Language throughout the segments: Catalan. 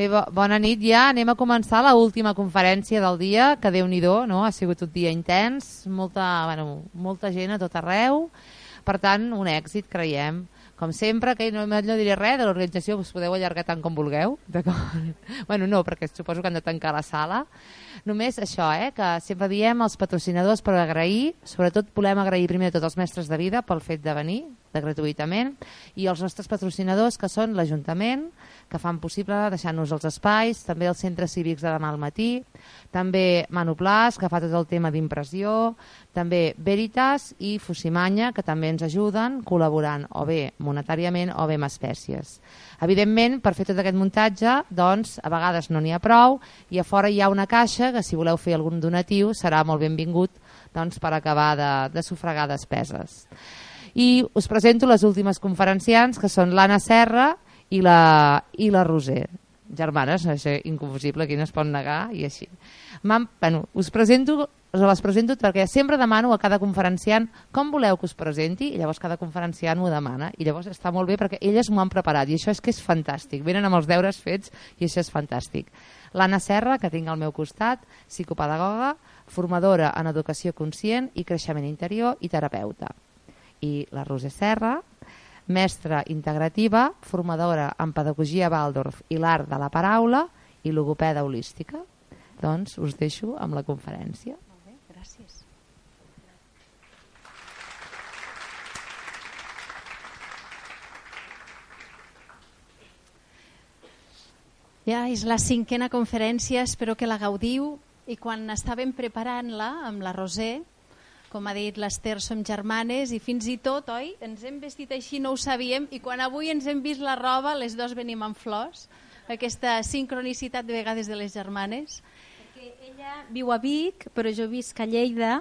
Bé, bona nit ja. Anem a començar la última conferència del dia, que déu nhi no? Ha sigut un dia intens, molta, bueno, molta gent a tot arreu. Per tant, un èxit, creiem. Com sempre, que no, no diré res de l'organització, us podeu allargar tant com vulgueu. bueno, no, perquè suposo que han de tancar la sala. Només això, eh, que sempre diem als patrocinadors per agrair, sobretot volem agrair primer a tots els mestres de vida pel fet de venir, de gratuïtament, i els nostres patrocinadors, que són l'Ajuntament, que fan possible deixar-nos els espais, també els centres cívics de demà al matí, també Manoplàs, que fa tot el tema d'impressió, també Veritas i Fusimanya, que també ens ajuden col·laborant o bé monetàriament o bé amb espècies. Evidentment, per fer tot aquest muntatge, doncs, a vegades no n'hi ha prou i a fora hi ha una caixa que si voleu fer algun donatiu serà molt benvingut doncs, per acabar de, de sufragar despeses. I us presento les últimes conferenciants, que són l'Anna Serra, i la, i la Roser. Germanes, és inconfusible, qui no es pot negar, i així. Bueno, us presento, us les presento perquè sempre demano a cada conferenciant com voleu que us presenti, i llavors cada conferenciant m'ho demana, i llavors està molt bé perquè elles m'ho han preparat, i això és que és fantàstic. Venen amb els deures fets i això és fantàstic. L'Anna Serra, que tinc al meu costat, psicopedagoga, formadora en educació conscient i creixement interior i terapeuta. I la Roser Serra, mestra integrativa, formadora en pedagogia Waldorf i l'art de la paraula i logopeda holística. Doncs us deixo amb la conferència. Molt bé, gràcies. Ja és la cinquena conferència, espero que la gaudiu i quan estàvem preparant-la amb la Roser com ha dit l'Ester, som germanes i fins i tot, oi, ens hem vestit així, no ho sabíem, i quan avui ens hem vist la roba, les dos venim amb flors, aquesta sincronicitat de vegades de les germanes. Perquè ella viu a Vic, però jo visc a Lleida,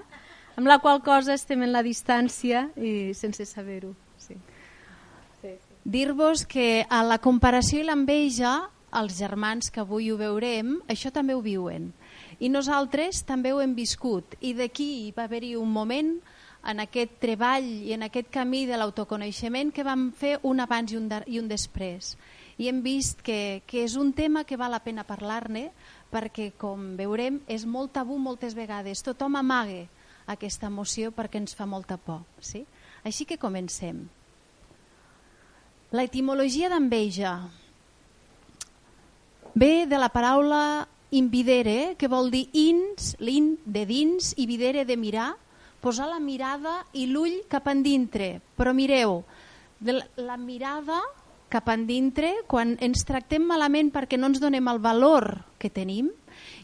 amb la qual cosa estem en la distància i sense saber-ho. Sí. Sí, sí. Dir-vos que a la comparació i l'enveja, els germans que avui ho veurem, això també ho viuen i nosaltres també ho hem viscut i d'aquí va haver-hi un moment en aquest treball i en aquest camí de l'autoconeixement que vam fer un abans i un, de, i un després. I hem vist que, que és un tema que val la pena parlar-ne perquè, com veurem, és molt tabú moltes vegades. Tothom amaga aquesta emoció perquè ens fa molta por. Sí? Així que comencem. La etimologia d'enveja ve de la paraula invidere, que vol dir ins, l'in de dins i videre de mirar, posar la mirada i l'ull cap endintre. Però mireu, de la, mirada cap endintre, quan ens tractem malament perquè no ens donem el valor que tenim,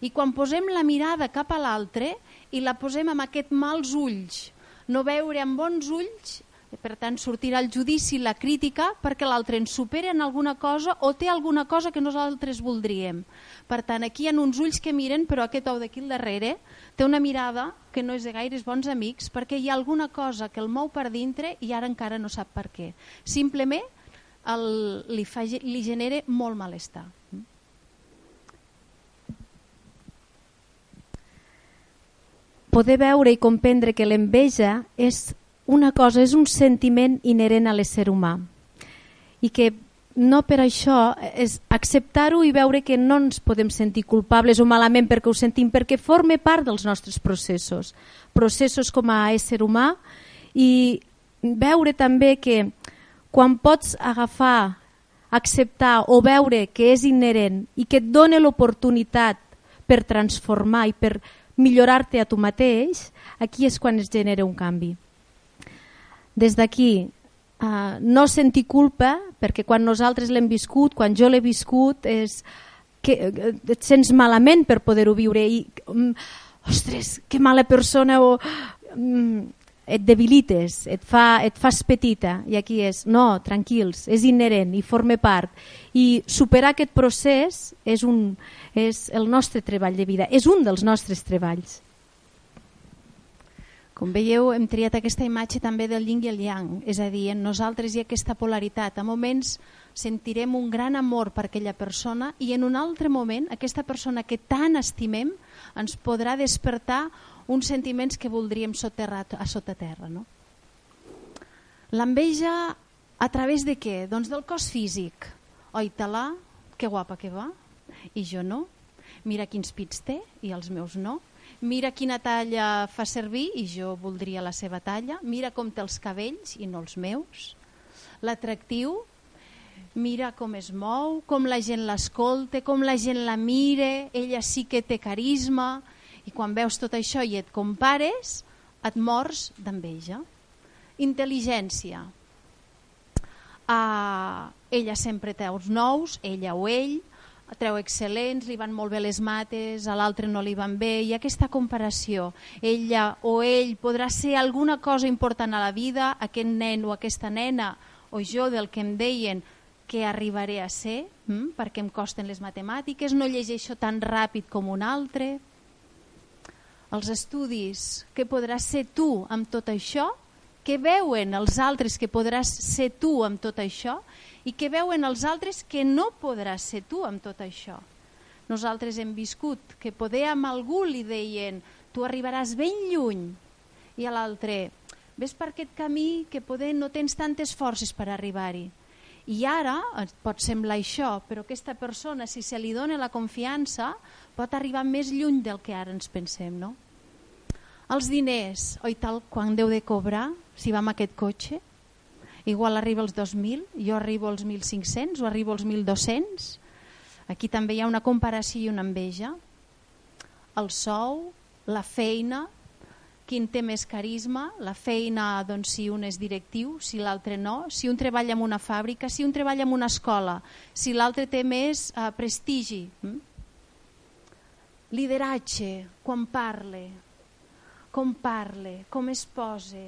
i quan posem la mirada cap a l'altre i la posem amb aquest mals ulls, no veure amb bons ulls per tant, sortirà el judici, la crítica, perquè l'altre ens supera en alguna cosa o té alguna cosa que nosaltres voldríem. Per tant, aquí hi ha uns ulls que miren, però aquest ou d'aquí al darrere té una mirada que no és de gaires bons amics perquè hi ha alguna cosa que el mou per dintre i ara encara no sap per què. Simplement el, li, fa, li genera molt malestar. Poder veure i comprendre que l'enveja és una cosa, és un sentiment inherent a l'ésser humà. I que no per això és acceptar-ho i veure que no ens podem sentir culpables o malament perquè ho sentim, perquè forma part dels nostres processos, processos com a ésser humà i veure també que quan pots agafar, acceptar o veure que és inherent i que et dona l'oportunitat per transformar i per millorar-te a tu mateix, aquí és quan es genera un canvi des d'aquí uh, no sentir culpa, perquè quan nosaltres l'hem viscut, quan jo l'he viscut, és que eh, et sents malament per poder-ho viure i, um, ostres, que mala persona o um, et debilites, et, fa, et fas petita i aquí és, no, tranquils, és inherent i forma part i superar aquest procés és, un, és el nostre treball de vida, és un dels nostres treballs. Com veieu, hem triat aquesta imatge també del yin i el yang, és a dir, en nosaltres hi ha aquesta polaritat. A moments sentirem un gran amor per aquella persona i en un altre moment aquesta persona que tant estimem ens podrà despertar uns sentiments que voldríem soterrar a sota terra. No? L'enveja a través de què? Doncs del cos físic. Oi, talà, que guapa que va. i jo no. Mira quins pits té i els meus no. Mira quina talla fa servir i jo voldria la seva talla. Mira com té els cabells i no els meus. L'atractiu, mira com es mou, com la gent l'escolta, com la gent la mire, ella sí que té carisma, i quan veus tot això i et compares, et mors d'enveja. Intel·ligència. Uh, ella sempre té uns nous, ella o ell, treu excel·lents, li van molt bé les mates, a l'altre no li van bé, i aquesta comparació, ella o ell podrà ser alguna cosa important a la vida, aquest nen o aquesta nena, o jo del que em deien que arribaré a ser, hm? perquè em costen les matemàtiques, no llegeixo tan ràpid com un altre, els estudis, què podràs ser tu amb tot això, què veuen els altres que podràs ser tu amb tot això, i que veuen els altres que no podràs ser tu amb tot això. Nosaltres hem viscut que poder amb algú li deien tu arribaràs ben lluny i a l'altre ves per aquest camí que poder no tens tantes forces per arribar-hi. I ara pot semblar això, però aquesta persona, si se li dona la confiança, pot arribar més lluny del que ara ens pensem. No? Els diners, oi tal, quan deu de cobrar, si va amb aquest cotxe, igual arriba als 2.000, jo arribo als 1.500 o arribo als 1.200. Aquí també hi ha una comparació i una enveja. El sou, la feina, quin té més carisma, la feina doncs, si un és directiu, si l'altre no, si un treballa en una fàbrica, si un treballa en una escola, si l'altre té més eh, prestigi. Hm? Lideratge, quan parle, com parle, com es pose,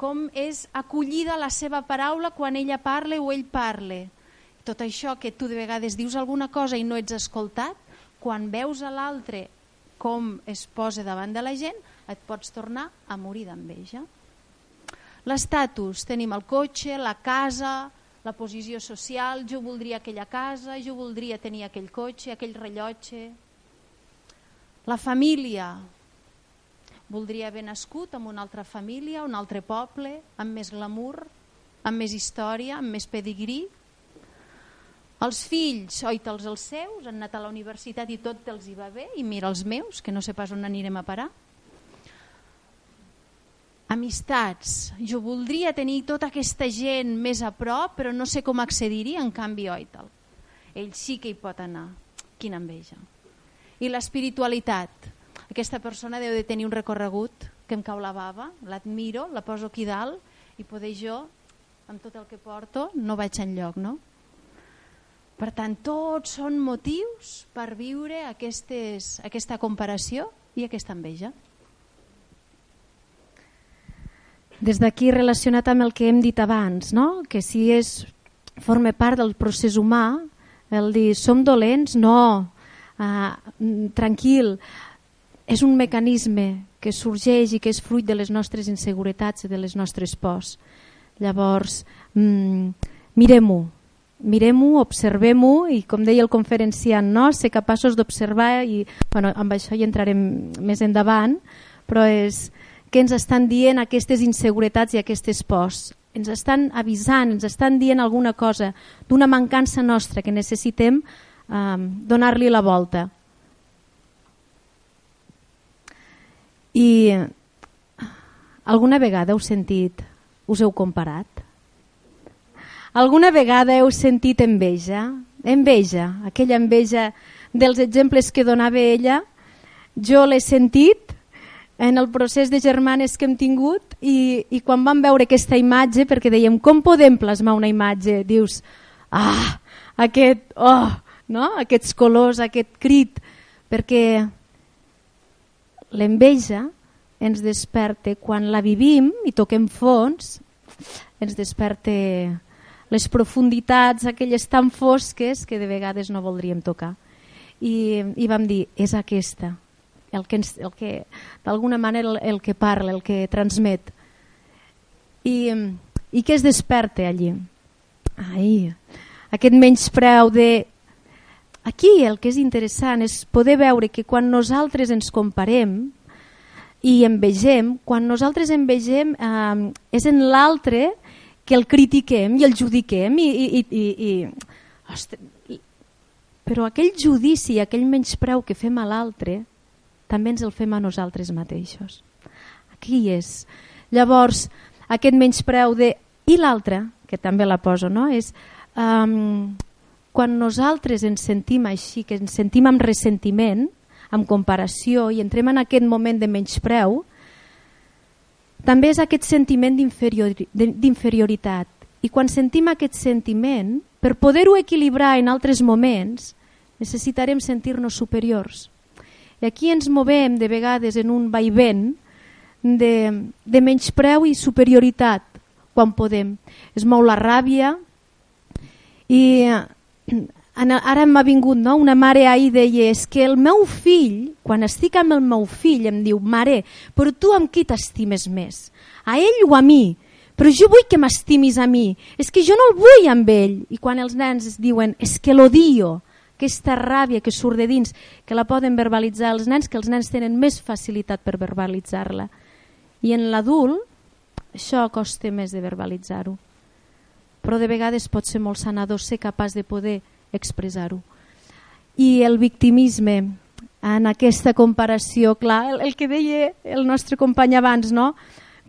com és acollida la seva paraula quan ella parla o ell parla. Tot això que tu de vegades dius alguna cosa i no ets escoltat, quan veus a l'altre com es posa davant de la gent, et pots tornar a morir d'enveja. L'estatus, tenim el cotxe, la casa, la posició social, jo voldria aquella casa, jo voldria tenir aquell cotxe, aquell rellotge. La família, Voldria haver nascut en una altra família, un altre poble, amb més glamour, amb més història, amb més pedigrí. Els fills, oita'ls els seus, han anat a la universitat i tot els hi va bé, i mira els meus, que no sé pas on anirem a parar. Amistats, jo voldria tenir tota aquesta gent més a prop, però no sé com accedir-hi, en canvi oita'l. Ell sí que hi pot anar. Quina enveja. I l'espiritualitat, aquesta persona deu de tenir un recorregut que em cau la bava, l'admiro, la poso aquí dalt i poder jo, amb tot el que porto, no vaig en lloc, no? Per tant, tots són motius per viure aquestes, aquesta comparació i aquesta enveja. Des d'aquí relacionat amb el que hem dit abans, no? que si és forma part del procés humà, el dir som dolents, no, uh, tranquil, és un mecanisme que sorgeix i que és fruit de les nostres inseguretats i de les nostres pors. Llavors, mmm, mirem-ho, mirem-ho, observem-ho i com deia el conferenciant, no? ser capaços d'observar i bueno, amb això hi entrarem més endavant, però és que ens estan dient aquestes inseguretats i aquestes pors. Ens estan avisant, ens estan dient alguna cosa d'una mancança nostra que necessitem eh, donar-li la volta. I alguna vegada heu sentit, us heu comparat? Alguna vegada heu sentit enveja? Enveja, aquella enveja dels exemples que donava ella, jo l'he sentit en el procés de germanes que hem tingut i, i quan vam veure aquesta imatge, perquè dèiem, com podem plasmar una imatge? Dius, ah, aquest, oh, no? aquests colors, aquest crit, perquè l'enveja ens desperta quan la vivim i toquem fons, ens desperta les profunditats, aquelles tan fosques que de vegades no voldríem tocar. I, i vam dir, és aquesta, el que, ens, el que d'alguna manera el, el que parla, el que transmet. I, i què es desperta allí? Ai, aquest menyspreu de Aquí el que és interessant és poder veure que quan nosaltres ens comparem i envegem, quan nosaltres envegem eh, és en l'altre que el critiquem i el judiquem i, i, i, i ostres, però aquell judici, aquell menyspreu que fem a l'altre, també ens el fem a nosaltres mateixos. Aquí és. Llavors, aquest menyspreu de... I l'altre, que també la poso, no? és um, quan nosaltres ens sentim així, que ens sentim amb ressentiment, amb comparació i entrem en aquest moment de menyspreu, també és aquest sentiment d'inferioritat. I quan sentim aquest sentiment, per poder-ho equilibrar en altres moments, necessitarem sentir-nos superiors. I aquí ens movem de vegades en un vaivent de, de menyspreu i superioritat quan podem. Es mou la ràbia i ara m'ha vingut no? una mare ahir deia és que el meu fill, quan estic amb el meu fill em diu, mare, però tu amb qui t'estimes més? A ell o a mi? Però jo vull que m'estimis a mi, és que jo no el vull amb ell. I quan els nens es diuen, és que l'odio, aquesta ràbia que surt de dins, que la poden verbalitzar els nens, que els nens tenen més facilitat per verbalitzar-la. I en l'adult això costa més de verbalitzar-ho. Però de vegades pot ser molt sanador ser capaç de poder expressar-ho. I el victimisme, en aquesta comparació, clar, el, el que deia el nostre company abans, no?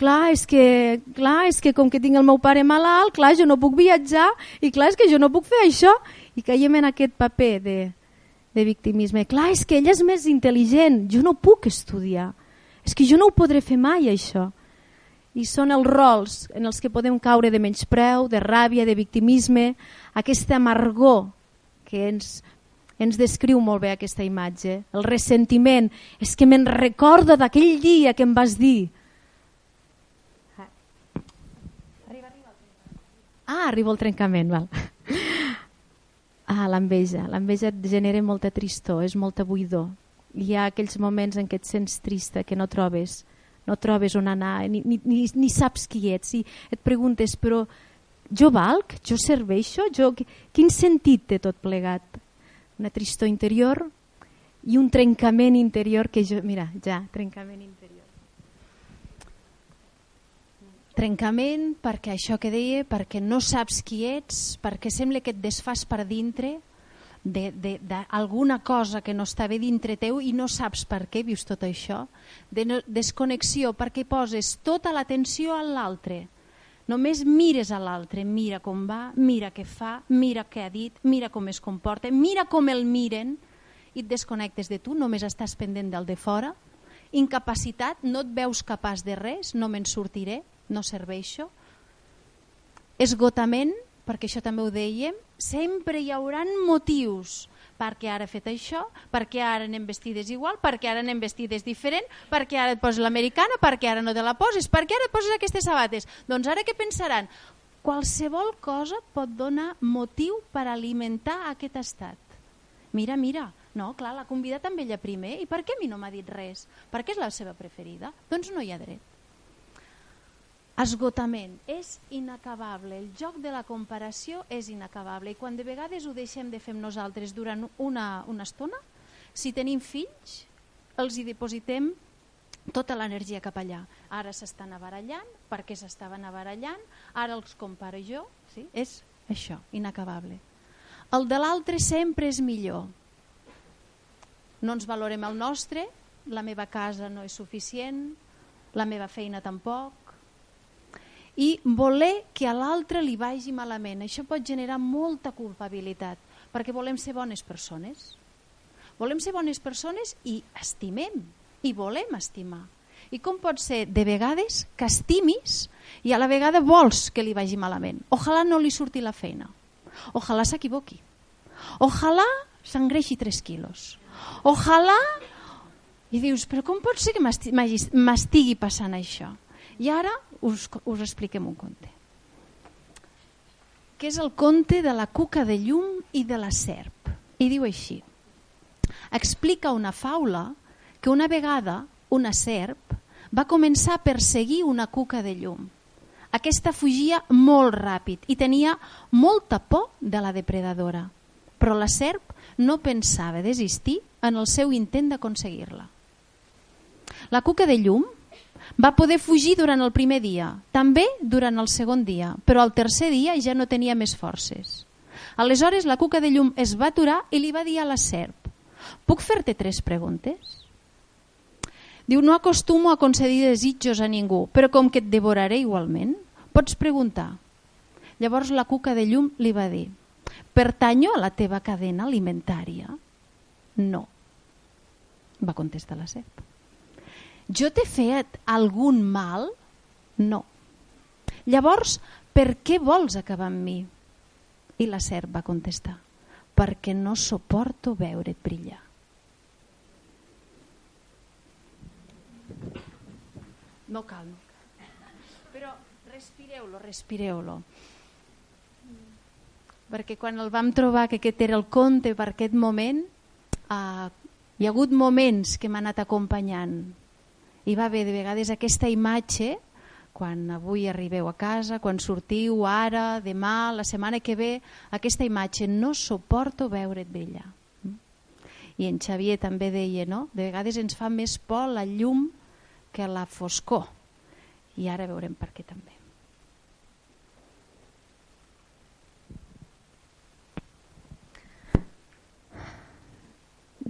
clar, és que, clar, és que com que tinc el meu pare malalt, clar, jo no puc viatjar i clar, és que jo no puc fer això. I caiem en aquest paper de, de victimisme. Clar, és que ella és més intel·ligent, jo no puc estudiar. És que jo no ho podré fer mai, això. I són els rols en els que podem caure de menyspreu, de ràbia, de victimisme, aquesta amargor que ens, ens descriu molt bé aquesta imatge. El ressentiment, és que me'n recordo d'aquell dia que em vas dir Ah, arriba el trencament, val. Ah, l'enveja. L'enveja et genera molta tristor, és molta buidor. Hi ha aquells moments en què et sents trista, que no trobes, no trobes on anar, ni, ni, ni, ni saps qui ets. I et preguntes, però jo valc? Jo serveixo? Jo, quin sentit té tot plegat? Una tristor interior i un trencament interior que jo... Mira, ja, trencament interior Trencament perquè això que deia, perquè no saps qui ets, perquè sembla que et desfas per dintre d'alguna cosa que no està bé dintre teu i no saps per què vius tot això, de no, desconnexió perquè poses tota l'atenció a l'altre. Només mires a l'altre, mira com va, mira què fa, mira què ha dit, mira com es comporta, mira com el miren i et desconnectes de tu, només estàs pendent del de fora. Incapacitat, no et veus capaç de res, no me'n sortiré, no serveixo. Esgotament, perquè això també ho dèiem, sempre hi hauran motius perquè ara he fet això, perquè ara anem vestides igual, perquè ara anem vestides diferent, perquè ara et poses l'americana, perquè ara no te la poses, perquè ara et poses aquestes sabates. Doncs ara què pensaran? Qualsevol cosa pot donar motiu per alimentar aquest estat. Mira, mira, no, clar, l'ha convidat amb ella primer, i per què a mi no m'ha dit res? Perquè és la seva preferida? Doncs no hi ha dret. Esgotament. És inacabable. El joc de la comparació és inacabable. I quan de vegades ho deixem de fer nosaltres durant una, una estona, si tenim fills, els hi depositem tota l'energia cap allà. Ara s'estan abarallant, per què s'estaven abarallant, ara els comparo jo, sí? és això, inacabable. El de l'altre sempre és millor. No ens valorem el nostre, la meva casa no és suficient, la meva feina tampoc, i voler que a l'altre li vagi malament. Això pot generar molta culpabilitat, perquè volem ser bones persones. Volem ser bones persones i estimem, i volem estimar. I com pot ser de vegades que estimis i a la vegada vols que li vagi malament? Ojalà no li surti la feina. Ojalà s'equivoqui. Ojalà s'engreixi 3 quilos. Ojalà... I dius, però com pot ser que m'estigui passant això? I ara us, us expliquem un conte. Que és el conte de la cuca de llum i de la serp. I diu així. Explica una faula que una vegada una serp va començar a perseguir una cuca de llum. Aquesta fugia molt ràpid i tenia molta por de la depredadora. Però la serp no pensava desistir en el seu intent d'aconseguir-la. La cuca de llum va poder fugir durant el primer dia, també durant el segon dia, però el tercer dia ja no tenia més forces. Aleshores la cuca de llum es va aturar i li va dir a la serp «Puc fer-te tres preguntes?» Diu, no acostumo a concedir desitjos a ningú, però com que et devoraré igualment, pots preguntar. Llavors la cuca de llum li va dir, pertanyo a la teva cadena alimentària? No, va contestar la serp. Jo t'he fet algun mal? No. Llavors, per què vols acabar amb mi? I la serp va contestar, perquè no suporto veure't brillar. No cal, no cal. Però respireu-lo, respireu-lo. Perquè quan el vam trobar que aquest era el conte per aquest moment, eh, hi ha hagut moments que m'ha anat acompanyant. Hi va haver de vegades aquesta imatge quan avui arribeu a casa, quan sortiu ara, demà, la setmana que ve, aquesta imatge, no suporto veure't bella. I en Xavier també deia, no? De vegades ens fa més por la llum que la foscor. I ara veurem per què també.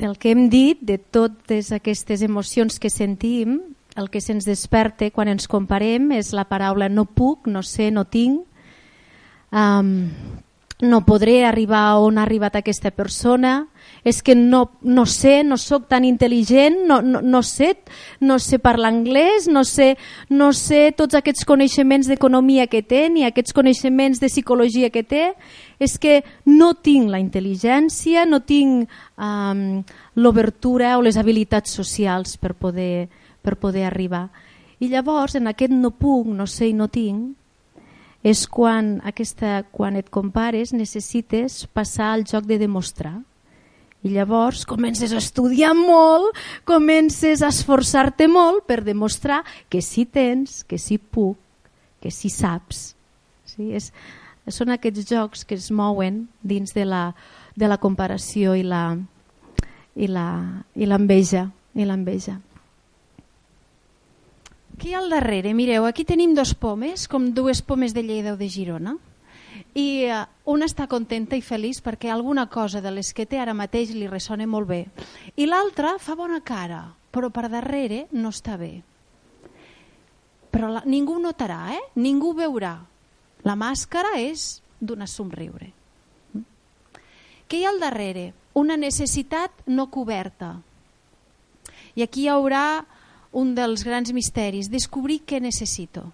Del que hem dit, de totes aquestes emocions que sentim, el que se'ns desperta quan ens comparem és la paraula no puc, no sé, no tinc, um, no podré arribar on ha arribat aquesta persona, és que no, no sé, no sóc tan intel·ligent, no, no, no sé, no sé parlar anglès, no sé, no sé tots aquests coneixements d'economia que té, ni aquests coneixements de psicologia que té, és que no tinc la intel·ligència, no tinc um, l'obertura o les habilitats socials per poder, per poder arribar. I llavors, en aquest no puc, no sé i no tinc, és quan, aquesta, quan et compares necessites passar al joc de demostrar. I llavors comences a estudiar molt, comences a esforçar-te molt per demostrar que sí tens, que sí puc, que sí saps. Sí? És, són aquests jocs que es mouen dins de la, de la comparació i la i l'enveja i l'enveja. Ha al darrere? Mireu, aquí tenim dos pomes, com dues pomes de Lleida o de Girona, i uh, una està contenta i feliç perquè alguna cosa de les que té ara mateix li ressona molt bé. I l'altra fa bona cara, però per darrere no està bé. Però la, ningú notarà, eh? ningú veurà. La màscara és d'una somriure. Què hi ha al darrere? Una necessitat no coberta. I aquí hi haurà un dels grans misteris, descobrir què necessito.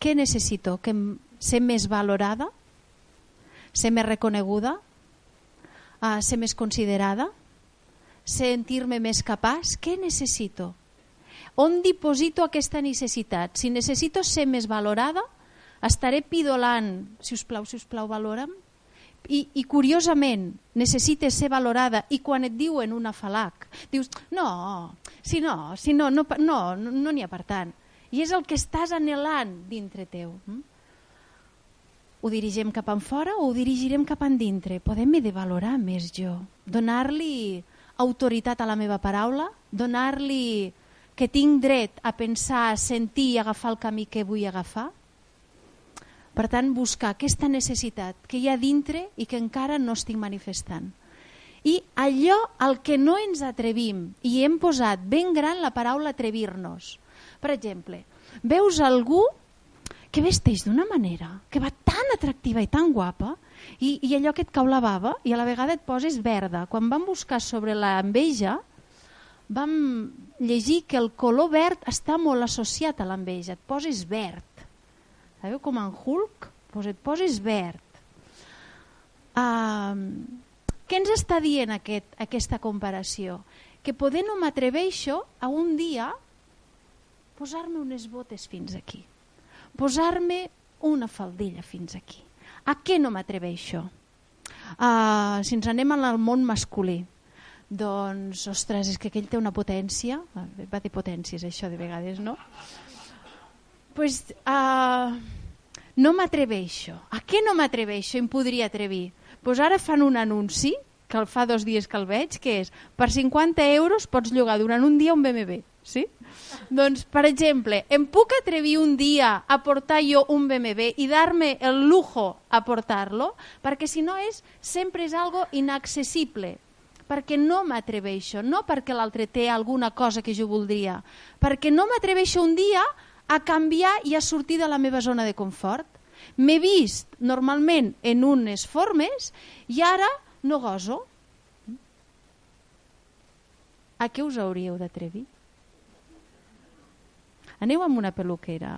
Què necessito? Que ser més valorada? Ser més reconeguda? Uh, ser més considerada? Sentir-me més capaç? Què necessito? On diposito aquesta necessitat? Si necessito ser més valorada, estaré pidolant, si us plau, si us plau, valora'm, i, i curiosament necessites ser valorada. I quan et diuen una falac dius no, si no, si no no n'hi no, no, ha per tant. I és el que estàs anhelant dintre teu. Hm? ho dirigem cap en fora o ho dirigirem cap en dintre? Podem de valorar més jo. Donar-li autoritat a la meva paraula donar-li que tinc dret a pensar, a sentir i agafar el camí que vull agafar per tant, buscar aquesta necessitat que hi ha dintre i que encara no estic manifestant. I allò al que no ens atrevim, i hem posat ben gran la paraula atrevir-nos. Per exemple, veus algú que vesteix d'una manera, que va tan atractiva i tan guapa, i, i allò que et cau la bava, i a la vegada et poses verda. Quan vam buscar sobre l'enveja, vam llegir que el color verd està molt associat a l'enveja, et poses verd Sabeu com en Hulk? Pues et poses verd. Uh, què ens està dient aquest, aquesta comparació? Que poder no m'atreveixo a un dia posar-me unes botes fins aquí, posar-me una faldilla fins aquí. A què no m'atreveixo? Uh, si ens anem al món masculí, doncs, ostres, és que aquell té una potència, va dir potències això de vegades, no? Pues, uh, no m'atreveixo. A què no m'atreveixo? Em podria atrevir. Pues ara fan un anunci que fa dos dies que el veig, que és per 50 euros pots llogar durant un dia un BMW, sí? Doncs, per exemple, em puc atrevir un dia a portar jo un BMW i dar-me el lujo a portar-lo? Perquè si no és, sempre és algo inaccessible perquè no m'atreveixo, no perquè l'altre té alguna cosa que jo voldria, perquè no m'atreveixo un dia a canviar i a sortir de la meva zona de confort. M'he vist normalment en unes formes i ara no goso. A què us hauríeu d'atrevir? Aneu amb una peluquera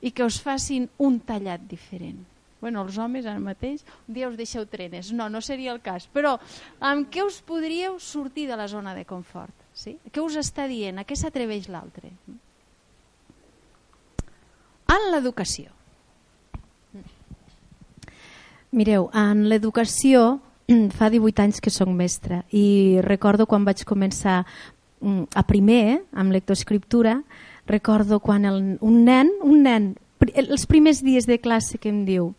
i que us facin un tallat diferent. Bueno, els homes ara mateix, un dia us deixeu trenes. No, no seria el cas. Però amb què us podríeu sortir de la zona de confort? Sí? Què us està dient? A què s'atreveix l'altre? En l'educació. Mireu, en l'educació fa 18 anys que sóc mestra i recordo quan vaig començar mm, a primer, amb lectoescriptura, recordo quan el, un nen, un nen, els primers dies de classe que em diu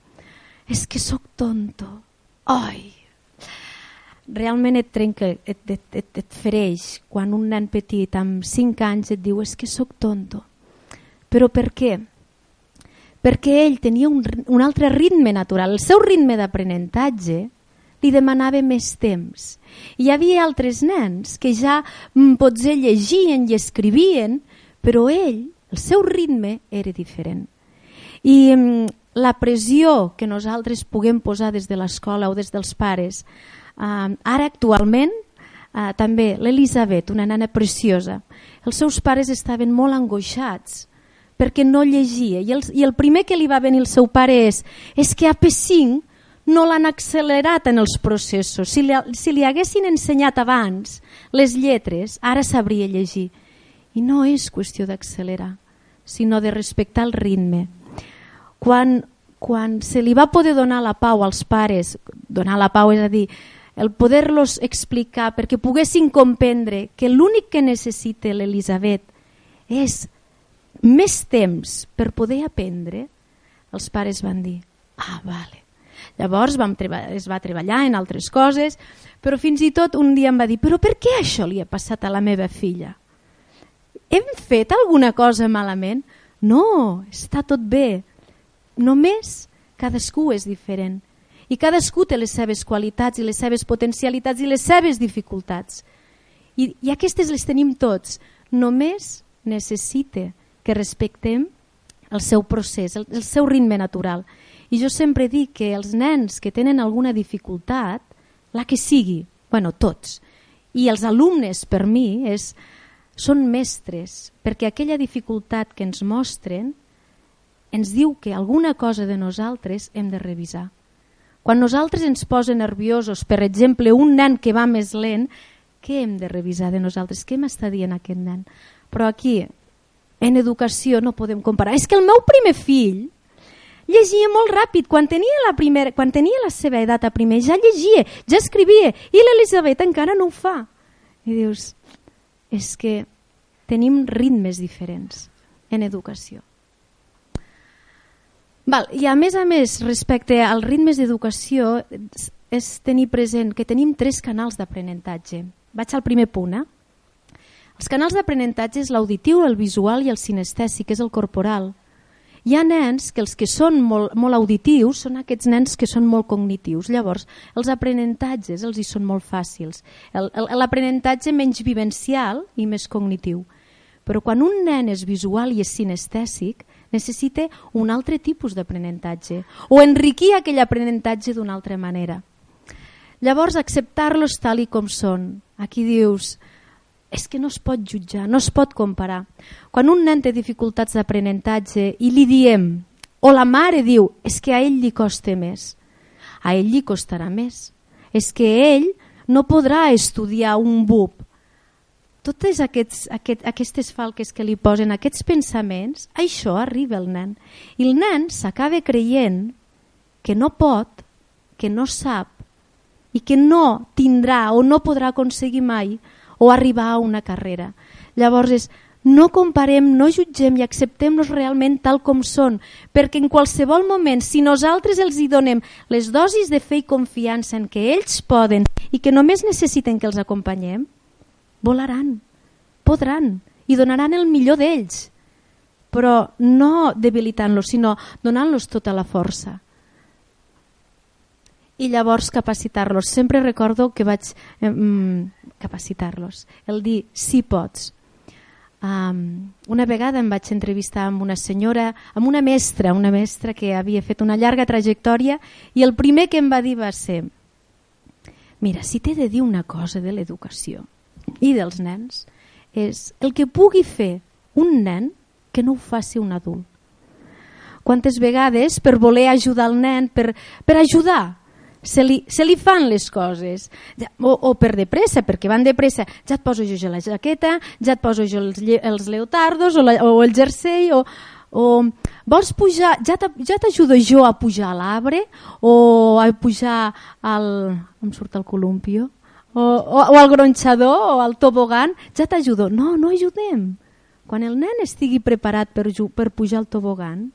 és que sóc tonto. Ai! Realment et trenca, et, et, et, et fereix quan un nen petit amb 5 anys et diu és que sóc tonto. Però per què? Perquè ell tenia un, un altre ritme natural. El seu ritme d'aprenentatge li demanava més temps. Hi havia altres nens que ja mm, potser llegien i escrivien, però ell, el seu ritme era diferent. I mm, la pressió que nosaltres puguem posar des de l'escola o des dels pares, eh, ara actualment eh, també l'Elisabet, una nana preciosa, els seus pares estaven molt angoixats perquè no llegia i el, i el primer que li va venir el seu pare és és que a P5 no l'han accelerat en els processos. Si li, si li haguessin ensenyat abans les lletres, ara sabria llegir. I no és qüestió d'accelerar, sinó de respectar el ritme quan, quan se li va poder donar la pau als pares, donar la pau és a dir, el poder-los explicar perquè poguessin comprendre que l'únic que necessita l'Elisabet és més temps per poder aprendre, els pares van dir, ah, vale. Llavors vam es va treballar en altres coses, però fins i tot un dia em va dir, però per què això li ha passat a la meva filla? Hem fet alguna cosa malament? No, està tot bé només cadascú és diferent i cadascú té les seves qualitats i les seves potencialitats i les seves dificultats. I, i aquestes les tenim tots. Només necessita que respectem el seu procés, el, el seu ritme natural. I jo sempre dic que els nens que tenen alguna dificultat, la que sigui, bueno, tots, i els alumnes per mi és, són mestres, perquè aquella dificultat que ens mostren ens diu que alguna cosa de nosaltres hem de revisar. Quan nosaltres ens posen nerviosos, per exemple, un nen que va més lent, què hem de revisar de nosaltres? Què m'està dient aquest nen? Però aquí, en educació, no podem comparar. És que el meu primer fill llegia molt ràpid. Quan tenia la, primera, quan tenia la seva edat a primer, ja llegia, ja escrivia, i l'Elisabet encara no ho fa. I dius, és que tenim ritmes diferents en educació. Val, I a més a més, respecte als ritmes d'educació, és tenir present que tenim tres canals d'aprenentatge. Vaig al primer punt. Eh? Els canals d'aprenentatge és l'auditiu, el visual i el sinestèsic, és el corporal. Hi ha nens que els que són molt, molt auditius són aquests nens que són molt cognitius. Llavors, els aprenentatges els hi són molt fàcils. L'aprenentatge menys vivencial i més cognitiu. Però quan un nen és visual i és sinestèsic, necessita un altre tipus d'aprenentatge o enriquir aquell aprenentatge d'una altra manera. Llavors, acceptar-los tal i com són. Aquí dius, és que no es pot jutjar, no es pot comparar. Quan un nen té dificultats d'aprenentatge i li diem, o la mare diu, és que a ell li costa més, a ell li costarà més. És que ell no podrà estudiar un bub totes aquests, aquest, aquestes falques que li posen, aquests pensaments, això arriba al nen. I el nen s'acaba creient que no pot, que no sap i que no tindrà o no podrà aconseguir mai o arribar a una carrera. Llavors és no comparem, no jutgem i acceptem-los realment tal com són, perquè en qualsevol moment, si nosaltres els hi donem les dosis de fe i confiança en que ells poden i que només necessiten que els acompanyem, volaran, podran i donaran el millor d'ells, però no debilitant-los, sinó donant-los tota la força i llavors capacitar-los. Sempre recordo que vaig mm, capacitar-los, el dir sí pots. Um, una vegada em vaig entrevistar amb una senyora, amb una mestra, una mestra que havia fet una llarga trajectòria i el primer que em va dir va ser mira, si t'he de dir una cosa de l'educació i dels nens és el que pugui fer un nen que no ho faci un adult. Quantes vegades per voler ajudar el nen, per, per ajudar, se li, se li fan les coses. O, o per de pressa, perquè van de pressa ja et poso jo la jaqueta ja et poso jo els, els leotardos o, la, o el jersei o, o vols pujar, ja t'ajudo jo a pujar a l'arbre o a pujar al em surt el columpio o, o, o al gronxador o al tobogan ja t'ajudo, no, no ajudem. Quan el nen estigui preparat per, per pujar al tobogan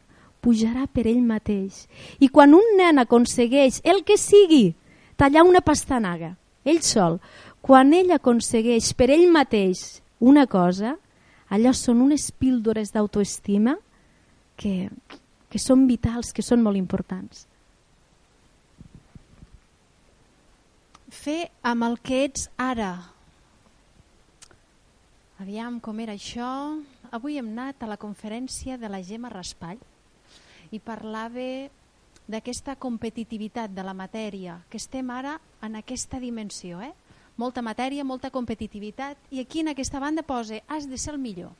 pujarà per ell mateix. I quan un nen aconsegueix el que sigui, tallar una pastanaga, ell sol, quan ell aconsegueix per ell mateix una cosa, allò són unes píldores d'autoestima que, que són vitals, que són molt importants. Fer amb el que ets ara. Aviam com era això. Avui hem anat a la conferència de la Gemma Raspall i parlava d'aquesta competitivitat de la matèria, que estem ara en aquesta dimensió, eh? molta matèria, molta competitivitat, i aquí en aquesta banda posa has de ser el millor.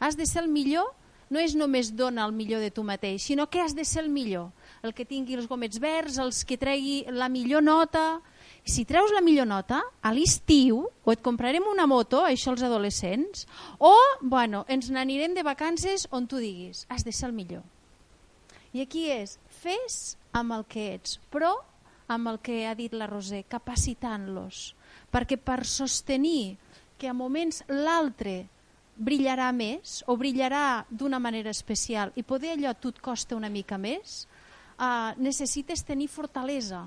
Has de ser el millor no és només dona el millor de tu mateix, sinó que has de ser el millor. El que tingui els gomets verds, els que tregui la millor nota... Si treus la millor nota, a l'estiu, o et comprarem una moto, això els adolescents, o bueno, ens n'anirem de vacances on tu diguis, has de ser el millor. I aquí és, fes amb el que ets, però amb el que ha dit la Roser, capacitant-los, perquè per sostenir que a moments l'altre brillarà més o brillarà d'una manera especial i poder allò tu et costa una mica més, eh, necessites tenir fortalesa,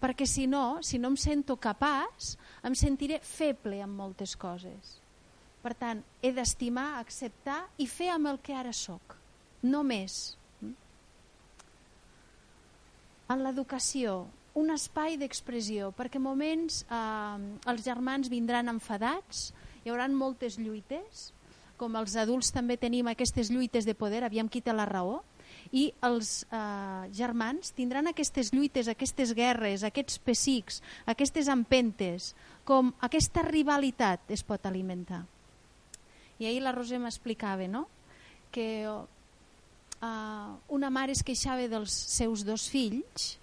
perquè si no, si no em sento capaç, em sentiré feble en moltes coses. Per tant, he d'estimar, acceptar i fer amb el que ara sóc, no més en l'educació un espai d'expressió, perquè moments eh, els germans vindran enfadats, hi haurà moltes lluites, com els adults també tenim aquestes lluites de poder, aviam qui té la raó, i els eh, germans tindran aquestes lluites, aquestes guerres, aquests pessics, aquestes empentes, com aquesta rivalitat es pot alimentar. I ahir la Roser m'explicava no? que uh, una mare es queixava dels seus dos fills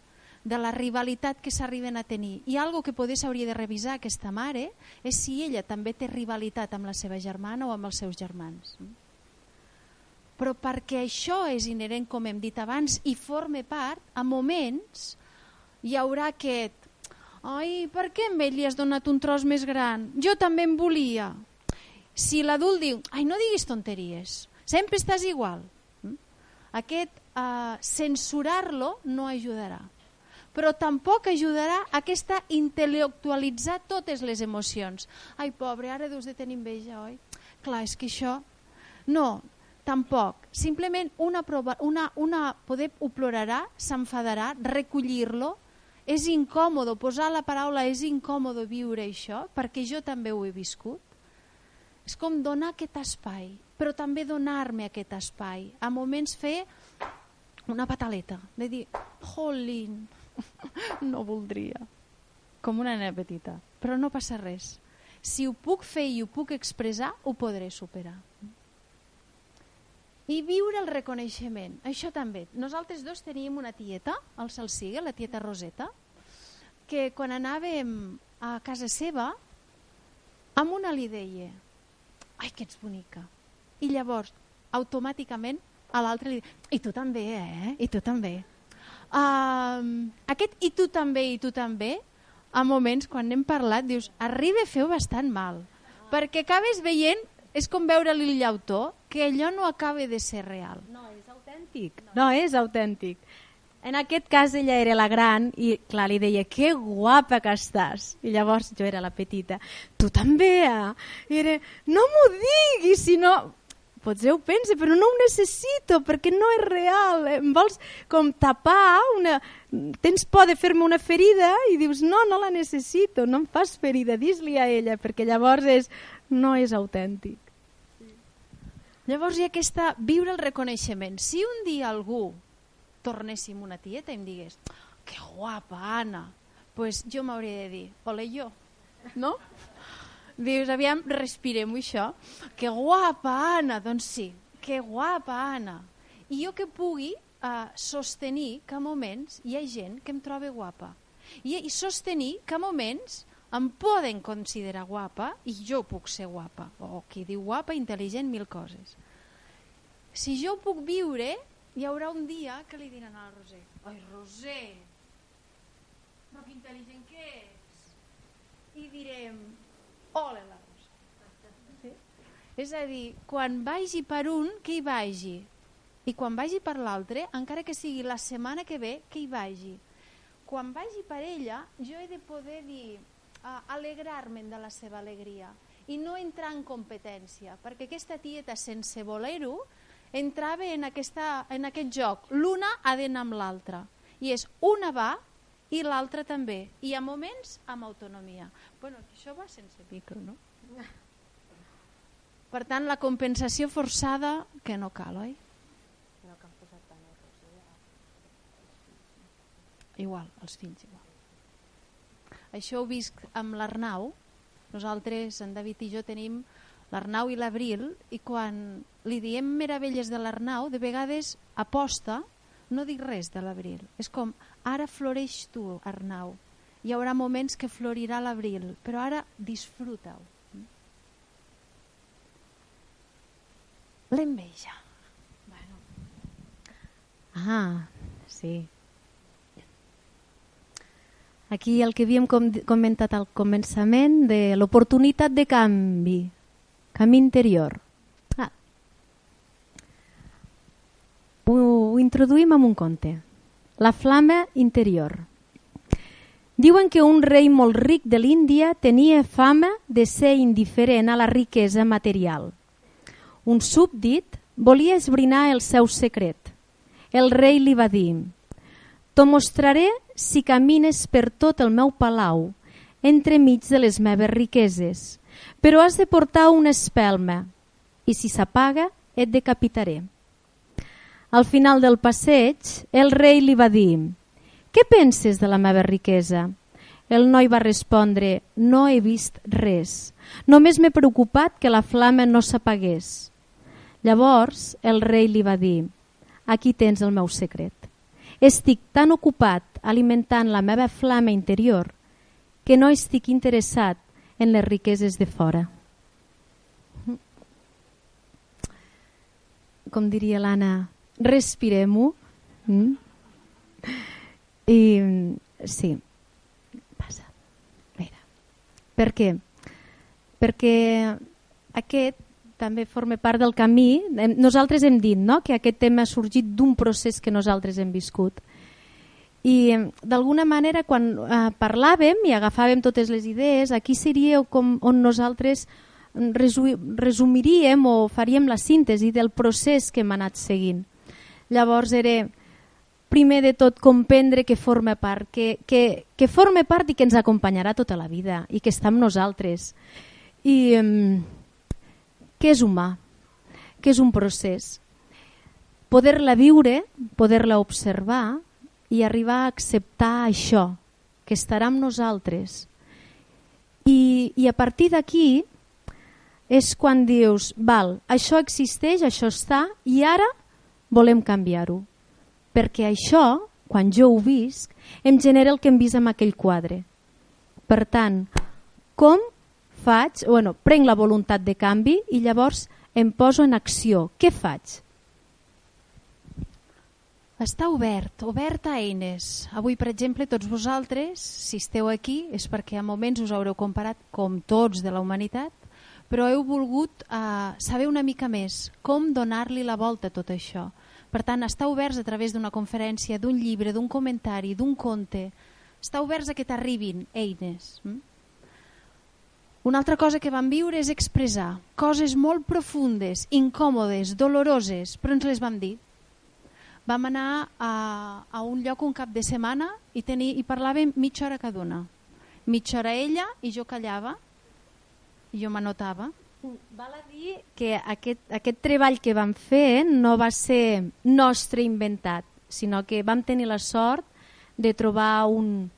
de la rivalitat que s'arriben a tenir. I algo que potser s'hauria de revisar aquesta mare és si ella també té rivalitat amb la seva germana o amb els seus germans. Però perquè això és inherent, com hem dit abans, i forme part, a moments hi haurà aquest ai, per què a ell li has donat un tros més gran? Jo també en volia. Si l'adult diu, ai, no diguis tonteries, sempre estàs igual, aquest eh, censurar-lo no ajudarà però tampoc ajudarà aquesta intel·lectualitzar totes les emocions. Ai, pobre, ara deus de tenir enveja, oi? Clar, és que això... No, tampoc. Simplement una prova, una, una, poder ho plorarà, s'enfadarà, recollir-lo, és incòmodo, posar la paraula és incòmodo viure això, perquè jo també ho he viscut. És com donar aquest espai però també donar-me aquest espai. A moments fer una pataleta, de dir, jolín, no voldria. Com una nena petita. Però no passa res. Si ho puc fer i ho puc expressar, ho podré superar. I viure el reconeixement. Això també. Nosaltres dos teníem una tieta, el Salsiga, la tieta Roseta, que quan anàvem a casa seva, amb una li deia ai, que ets bonica, i llavors automàticament a l'altre li i tu també, eh? I tu també. Uh, aquest i tu també, i tu també, a moments quan n'hem parlat, dius, arriba a fer bastant mal, perquè acabes veient és com veure-li el llautó, que allò no acaba de ser real. No, és autèntic. No, és autèntic. En aquest cas ella era la gran i clar, li deia, que guapa que estàs. I llavors jo era la petita. Tu també, eh? I era, no m'ho diguis, si no... Potser ho pensa, però no ho necessito perquè no és real. Em vols com tapar una... Tens por de fer-me una ferida i dius, no, no la necessito, no em fas ferida, dis-li a ella, perquè llavors és, no és autèntic. Llavors hi ha aquesta, viure el reconeixement. Si un dia algú tornéssim una tieta i em digués que guapa, Anna, pues jo m'hauria de dir, ole jo, no? Dius, aviam, respirem això. Que guapa, Anna! Doncs sí, que guapa, Anna! I jo que pugui uh, sostenir que a moments hi ha gent que em troba guapa. I, i sostenir que a moments em poden considerar guapa i jo puc ser guapa. O qui diu guapa, intel·ligent, mil coses. Si jo puc viure, hi haurà un dia que li diran a la Roser «Ai, Roser, però que intel·ligent que és!» I direm Ole la rosa. Sí? És a dir, quan vagi per un, que hi vagi. I quan vagi per l'altre, encara que sigui la setmana que ve, que hi vagi. Quan vagi per ella, jo he de poder dir, uh, alegrar-me'n de la seva alegria i no entrar en competència, perquè aquesta tieta, sense voler-ho, entrava en, aquesta, en aquest joc. L'una ha d'anar amb l'altra. I és una va i l'altra també. I a moments amb autonomia. Bueno, això va sense micro, no? Per tant, la compensació forçada que no cal, oi? Igual, els fills igual. Això ho visc amb l'Arnau. Nosaltres, en David i jo, tenim l'Arnau i l'Abril i quan li diem meravelles de l'Arnau, de vegades aposta, no dic res de l'Abril. És com, ara floreix tu, Arnau. Hi haurà moments que florirà l'abril, però ara disfruta-ho. L'enveja. Bueno. Ah, sí. Aquí el que havíem com comentat al començament de l'oportunitat de canvi, camí interior. Ah. Ho, ho introduïm en un conte. La flama interior. Diuen que un rei molt ric de l'Índia tenia fama de ser indiferent a la riquesa material. Un súbdit volia esbrinar el seu secret. El rei li va dir «T'ho mostraré si camines per tot el meu palau, entremig de les meves riqueses, però has de portar una espelma i si s'apaga et decapitaré». Al final del passeig, el rei li va dir «Què penses de la meva riquesa?» El noi va respondre «No he vist res, només m'he preocupat que la flama no s'apagués». Llavors el rei li va dir «Aquí tens el meu secret. Estic tan ocupat alimentant la meva flama interior que no estic interessat en les riqueses de fora». Com diria l'Anna, respirem-ho. Mm? I sí, passa. Mira. Per què? Perquè aquest també forma part del camí. Nosaltres hem dit no? que aquest tema ha sorgit d'un procés que nosaltres hem viscut. I d'alguna manera quan eh, parlàvem i agafàvem totes les idees, aquí seria com on nosaltres resumiríem o faríem la síntesi del procés que hem anat seguint. Llavors era primer de tot comprendre que forma part, que, que, que forma part i que ens acompanyarà tota la vida i que està amb nosaltres. I que és humà, que és un procés. Poder-la viure, poder-la observar i arribar a acceptar això, que estarà amb nosaltres. I, i a partir d'aquí és quan dius, val, això existeix, això està, i ara volem canviar-ho. Perquè això, quan jo ho visc, em genera el que hem vist en aquell quadre. Per tant, com faig? Bueno, prenc la voluntat de canvi i llavors em poso en acció. Què faig? Està obert, obert a eines. Avui, per exemple, tots vosaltres, si esteu aquí, és perquè a moments us haureu comparat, com tots de la humanitat, però heu volgut uh, saber una mica més com donar-li la volta a tot això. Per tant, està oberts a través d'una conferència, d'un llibre, d'un comentari, d'un conte. Està oberts a que t'arribin eines. Mm? Una altra cosa que vam viure és expressar coses molt profundes, incòmodes, doloroses, però ens les vam dir. Vam anar a, a un lloc un cap de setmana i, teni, i parlàvem mitja hora cada una. Mitja hora ella i jo callava i jo m'anotava. Val a dir que aquest, aquest treball que vam fer no va ser nostre inventat, sinó que vam tenir la sort de trobar un,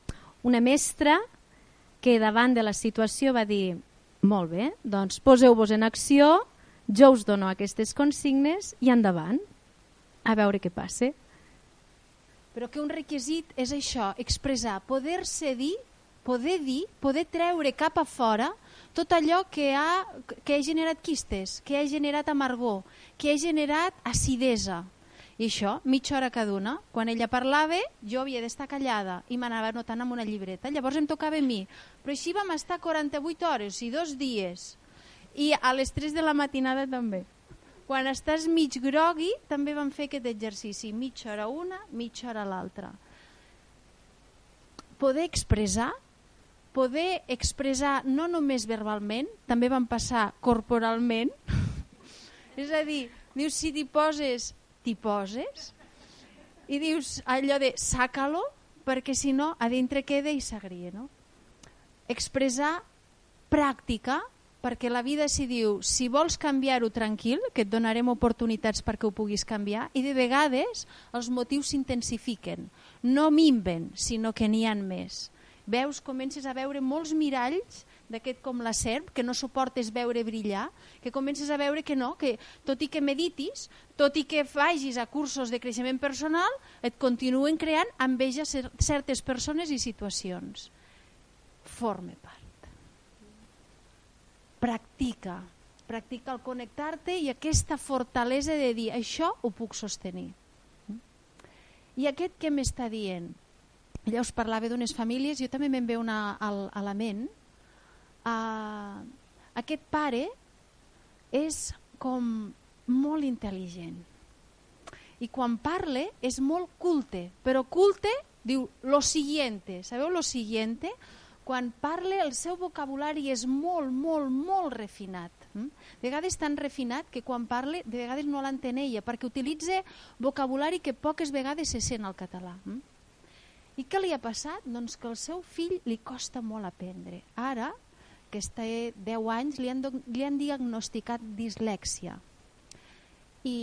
una mestra que davant de la situació va dir molt bé, doncs poseu-vos en acció, jo us dono aquestes consignes i endavant, a veure què passa. Però que un requisit és això, expressar, poder-se dir, poder dir, poder treure cap a fora tot allò que ha, que ha generat quistes, que ha generat amargor, que ha generat acidesa. I això, mitja hora cada una. Quan ella parlava, jo havia d'estar callada i m'anava anotant amb una llibreta. Llavors em tocava a mi. Però així vam estar 48 hores i dos dies. I a les 3 de la matinada també. Quan estàs mig grogui, també vam fer aquest exercici. Mitja hora una, mitja hora l'altra. Poder expressar poder expressar no només verbalment, també van passar corporalment. és a dir, dius, si t'hi poses, t'hi poses. I dius allò de sàcalo, perquè si no, a dintre queda i s'agria. No? Expressar pràctica, perquè la vida s'hi diu, si vols canviar-ho tranquil, que et donarem oportunitats perquè ho puguis canviar, i de vegades els motius s'intensifiquen. No minven, sinó que n'hi han més veus, comences a veure molts miralls d'aquest com la serp, que no suportes veure brillar, que comences a veure que no, que tot i que meditis, tot i que vagis a cursos de creixement personal, et continuen creant enveja certes persones i situacions. Forme part. Practica. Practica el connectar-te i aquesta fortalesa de dir això ho puc sostenir. I aquest què m'està dient? Ella us parlava d'unes famílies, jo també me'n ve una al, a la ment. Uh, aquest pare és com molt intel·ligent. I quan parle és molt culte, però culte diu lo siguiente. Sabeu lo siguiente? Quan parle el seu vocabulari és molt, molt, molt refinat. Mm? De vegades tan refinat que quan parle de vegades no l'entén ella, perquè utilitza vocabulari que poques vegades se sent al català. Mm? I què li ha passat? Doncs que el seu fill li costa molt aprendre. Ara, que està 10 anys, li han, li han diagnosticat dislèxia. I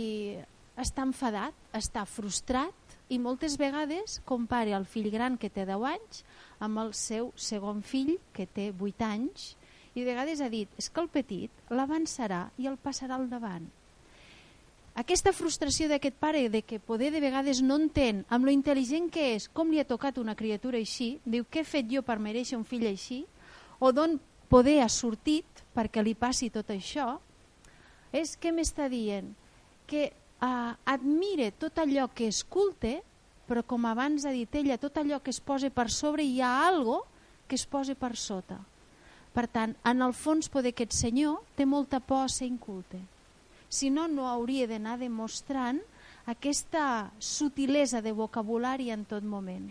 està enfadat, està frustrat i moltes vegades compara el fill gran que té 10 anys amb el seu segon fill que té 8 anys i de vegades ha dit és que el petit l'avançarà i el passarà al davant aquesta frustració d'aquest pare de que poder de vegades no entén amb lo intel·ligent que és com li ha tocat una criatura així, diu què he fet jo per mereixer un fill així, o d'on poder ha sortit perquè li passi tot això, és que m'està dient que uh, admire tot allò que es culte, però com abans ha dit ella, tot allò que es posa per sobre hi ha algo que es posa per sota. Per tant, en el fons poder aquest senyor té molta por a ser inculte si no, no hauria d'anar demostrant aquesta sutilesa de vocabulari en tot moment.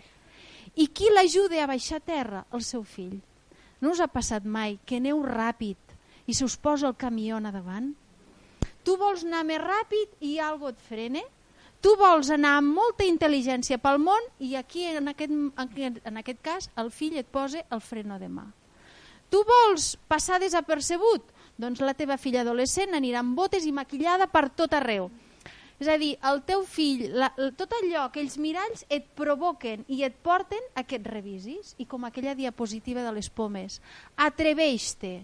I qui l'ajuda a baixar a terra? El seu fill. No us ha passat mai que aneu ràpid i se us posa el camió a davant? Tu vols anar més ràpid i algo et frene? Tu vols anar amb molta intel·ligència pel món i aquí, en aquest, en aquest cas, el fill et posa el freno de mà. Tu vols passar desapercebut? Doncs la teva filla adolescent anirà amb botes i maquillada per tot arreu. És a dir, el teu fill, la, tot allò, aquells miralls et provoquen i et porten a que et revisis. I com aquella diapositiva de les pomes. Atreveix-te.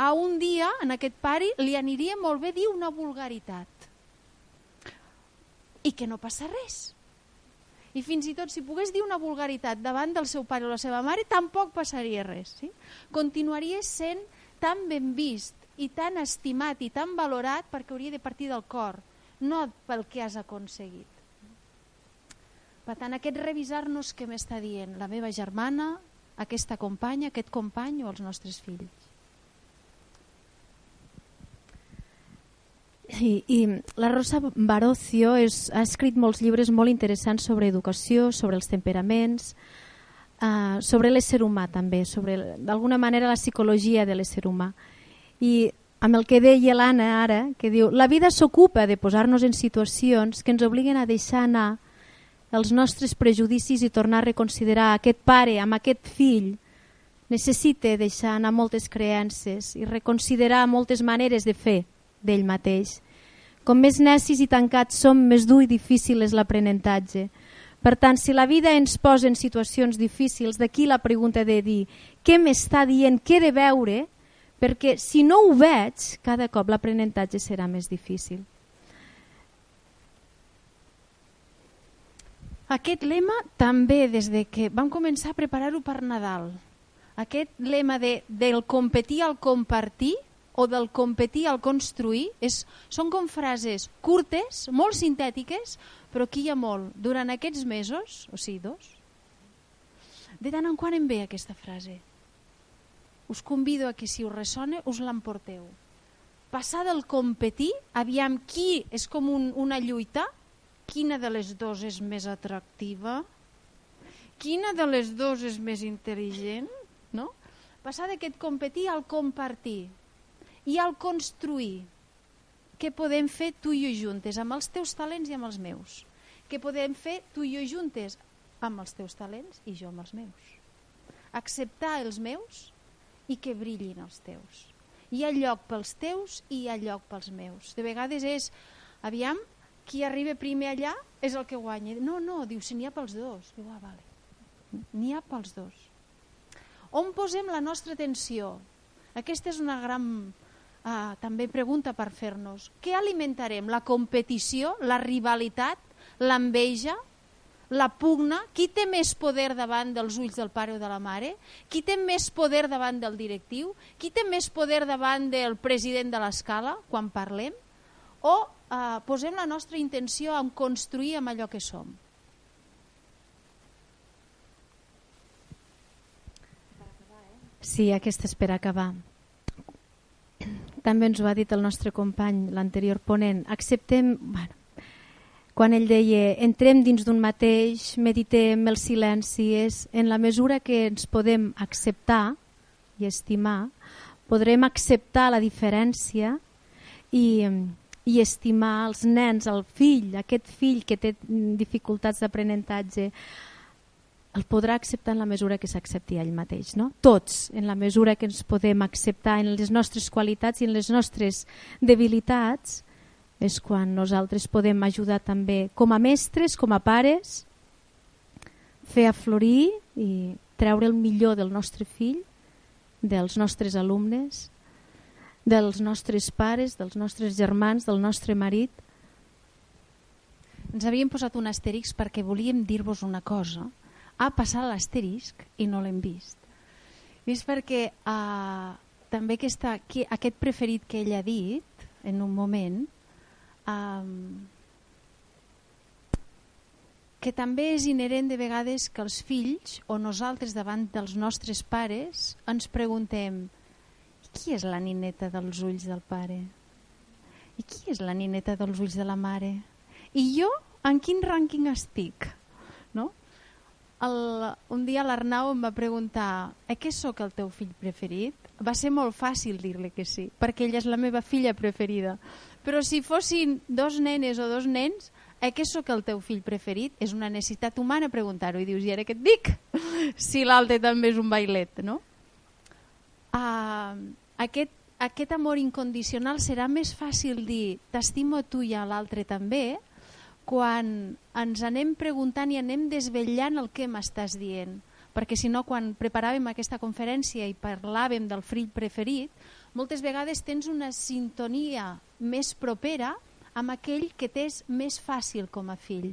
A un dia, en aquest pari, li aniria molt bé dir una vulgaritat. I que no passa res. I fins i tot si pogués dir una vulgaritat davant del seu pare o la seva mare, tampoc passaria res. Sí? Continuaria sent tan ben vist i tan estimat i tan valorat perquè hauria de partir del cor, no pel que has aconseguit. Per tant, aquest revisar-nos què m'està dient la meva germana, aquesta companya, aquest company o els nostres fills. I, I la Rosa Barocio és, ha escrit molts llibres molt interessants sobre educació, sobre els temperaments, uh, sobre l'ésser humà també, sobre d'alguna manera la psicologia de l'ésser humà. I amb el que deia l'Anna ara, que diu la vida s'ocupa de posar-nos en situacions que ens obliguen a deixar anar els nostres prejudicis i tornar a reconsiderar aquest pare amb aquest fill necessita deixar anar moltes creences i reconsiderar moltes maneres de fer d'ell mateix. Com més necis i tancats som, més dur i difícil és l'aprenentatge. Per tant, si la vida ens posa en situacions difícils, d'aquí la pregunta de dir què m'està dient, què he de veure, perquè si no ho veig, cada cop l'aprenentatge serà més difícil. Aquest lema també des de que vam començar a preparar-ho per Nadal. Aquest lema de, del competir al compartir o del competir al construir és, són com frases curtes, molt sintètiques, però aquí hi ha molt. Durant aquests mesos, o sigui, dos, de tant en quan em ve aquesta frase. Us convido a que si us ressona us l'emporteu. Passar del competir, aviam qui és com un, una lluita, quina de les dues és més atractiva, quina de les dues és més intel·ligent, no? Passar d'aquest competir al compartir i al construir. Què podem fer tu i jo juntes, amb els teus talents i amb els meus? Què podem fer tu i jo juntes, amb els teus talents i jo amb els meus? Acceptar els meus i que brillin els teus. Hi ha lloc pels teus i hi ha lloc pels meus. De vegades és, aviam, qui arriba primer allà és el que guanya. No, no, diu, si n'hi ha pels dos. Diu, ah, vale. N'hi ha pels dos. On posem la nostra atenció? Aquesta és una gran uh, també pregunta per fer-nos. Què alimentarem? La competició, la rivalitat, l'enveja, la pugna? Qui té més poder davant dels ulls del pare o de la mare? Qui té més poder davant del directiu? Qui té més poder davant del president de l'escala quan parlem? O uh, posem la nostra intenció en construir amb allò que som? Sí, aquesta és per acabar. També ens ho ha dit el nostre company, l'anterior ponent. Acceptem, bueno, quan ell deia entrem dins d'un mateix, meditem el silenci, és en la mesura que ens podem acceptar i estimar, podrem acceptar la diferència i, i estimar els nens, el fill, aquest fill que té dificultats d'aprenentatge, el podrà acceptar en la mesura que s'accepti ell mateix. No? Tots, en la mesura que ens podem acceptar en les nostres qualitats i en les nostres debilitats, és quan nosaltres podem ajudar també com a mestres, com a pares, fer aflorir i treure el millor del nostre fill, dels nostres alumnes, dels nostres pares, dels nostres germans, del nostre marit. Ens havíem posat un astèrix perquè volíem dir-vos una cosa, ha passat l'asterisc i no l'hem vist. I és perquè uh, també aquesta, que, aquest preferit que ell ha dit en un moment um, que també és inherent de vegades que els fills o nosaltres davant dels nostres pares ens preguntem qui és la nineta dels ulls del pare? I qui és la nineta dels ulls de la mare? I jo en quin rànquing estic? No? el, un dia l'Arnau em va preguntar eh, què sóc el teu fill preferit? Va ser molt fàcil dir-li que sí, perquè ella és la meva filla preferida. Però si fossin dos nenes o dos nens, eh, què sóc el teu fill preferit? És una necessitat humana preguntar-ho. I dius, i ara què et dic? si l'altre també és un bailet, no? Uh, aquest, aquest amor incondicional serà més fàcil dir t'estimo tu i a l'altre també, quan ens anem preguntant i anem desvetllant el que m'estàs dient. Perquè si no, quan preparàvem aquesta conferència i parlàvem del fill preferit, moltes vegades tens una sintonia més propera amb aquell que t'és més fàcil com a fill.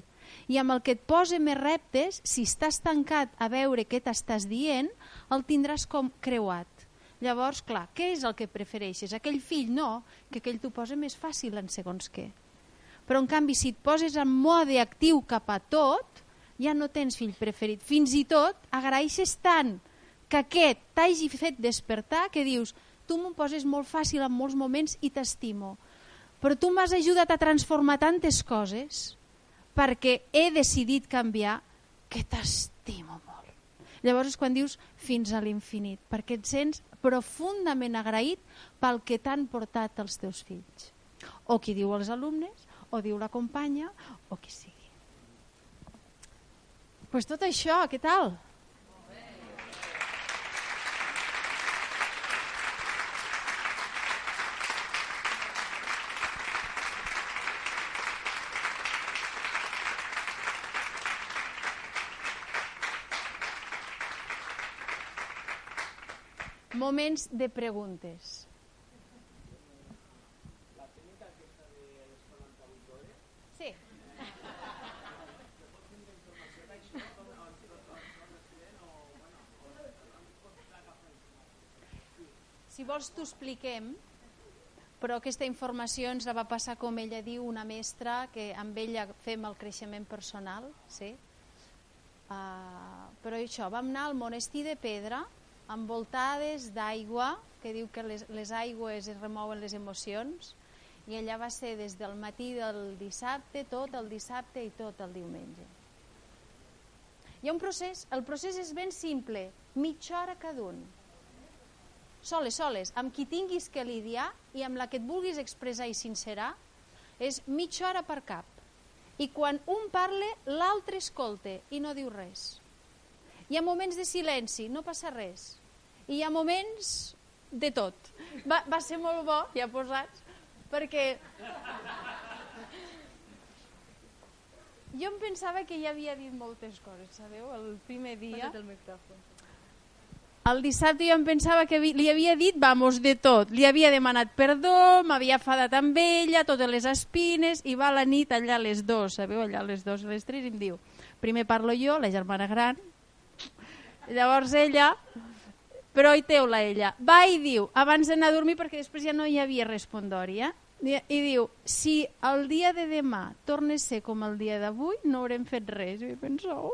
I amb el que et posa més reptes, si estàs tancat a veure què t'estàs dient, el tindràs com creuat. Llavors, clar, què és el que prefereixes? Aquell fill no, que aquell t'ho posa més fàcil en segons què. Però, en canvi, si et poses en mode actiu cap a tot, ja no tens fill preferit. Fins i tot agraeixes tant que aquest t'hagi fet despertar que dius tu m'ho poses molt fàcil en molts moments i t'estimo. però tu m'has ajudat a transformar tantes coses perquè he decidit canviar que t'estimo molt. Llavors és quan dius fins a l'infinit, perquè et sents profundament agraït pel que t'han portat els teus fills. O qui diu els alumnes, o diu la companya, o qui sigui. Pues tot això, què tal? Moments de preguntes. Sí. Si vols t'ho expliquem, però aquesta informació ens la va passar, com ella diu, una mestra que amb ella fem el creixement personal, sí? Uh, però això, vam anar al monestir de pedra, envoltades d'aigua, que diu que les, les aigües es remouen les emocions, i allà va ser des del matí del dissabte, tot el dissabte i tot el diumenge. Hi ha un procés, el procés és ben simple, mitja hora cada un. Soles, soles, amb qui tinguis que lidiar i amb la que et vulguis expressar i sincerar, és mitja hora per cap. I quan un parle, l'altre escolte i no diu res. Hi ha moments de silenci, no passa res. I hi ha moments de tot. Va, va ser molt bo, ja posats, perquè jo em pensava que ja havia dit moltes coses, sabeu, el primer dia. el micròfon. El dissabte jo em pensava que li havia dit, vamos, de tot. Li havia demanat perdó, m'havia fadat amb ella, totes les espines, i va la nit allà a les dues, sabeu, allà a les dues, a les tres, i em diu, primer parlo jo, la germana gran, llavors ella, però hi teu-la ella, va i diu, abans d'anar a dormir, perquè després ja no hi havia respondòria, i, i diu, si el dia de demà torna a ser com el dia d'avui, no haurem fet res. I penseu...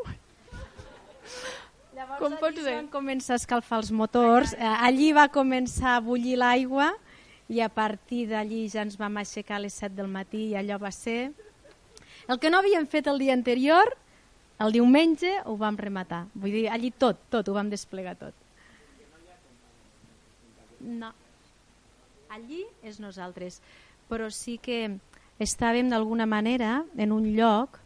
Llavors, Com pot ser? van començar a escalfar els motors, eh, allí va començar a bullir l'aigua i a partir d'allí ja ens vam aixecar a les 7 del matí i allò va ser... El que no havíem fet el dia anterior, el diumenge ho vam rematar. Vull dir, allí tot, tot, ho vam desplegar tot. No. Allí és nosaltres. Però sí que estàvem d'alguna manera en un lloc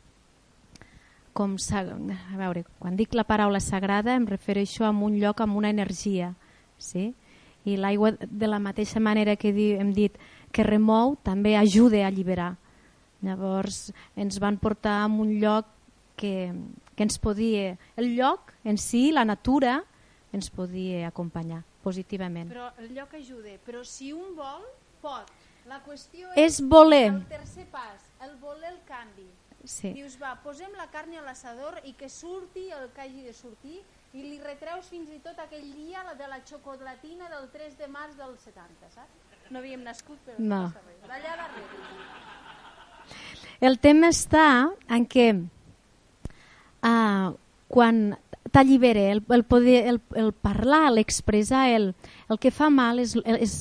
com a veure, quan dic la paraula sagrada em refereixo a un lloc amb una energia, sí? I l'aigua de la mateixa manera que hem dit que remou també ajuda a alliberar. Llavors ens van portar a un lloc que, que ens podia, el lloc en si, la natura, ens podia acompanyar positivament. Però el lloc ajuda, però si un vol, pot. La qüestió És voler. el tercer pas, el voler el canvi. Sí. Dius, va, posem la carn a l'assador i que surti el que hagi de sortir i li retreus fins i tot aquell dia la de la xocolatina del 3 de març del 70, saps? No havíem nascut, però no, No. passa res. D'allà darrere. El tema està en què uh, quan t'allibera, el, el, poder, el, el parlar, l'expressar, el, el que fa mal és, és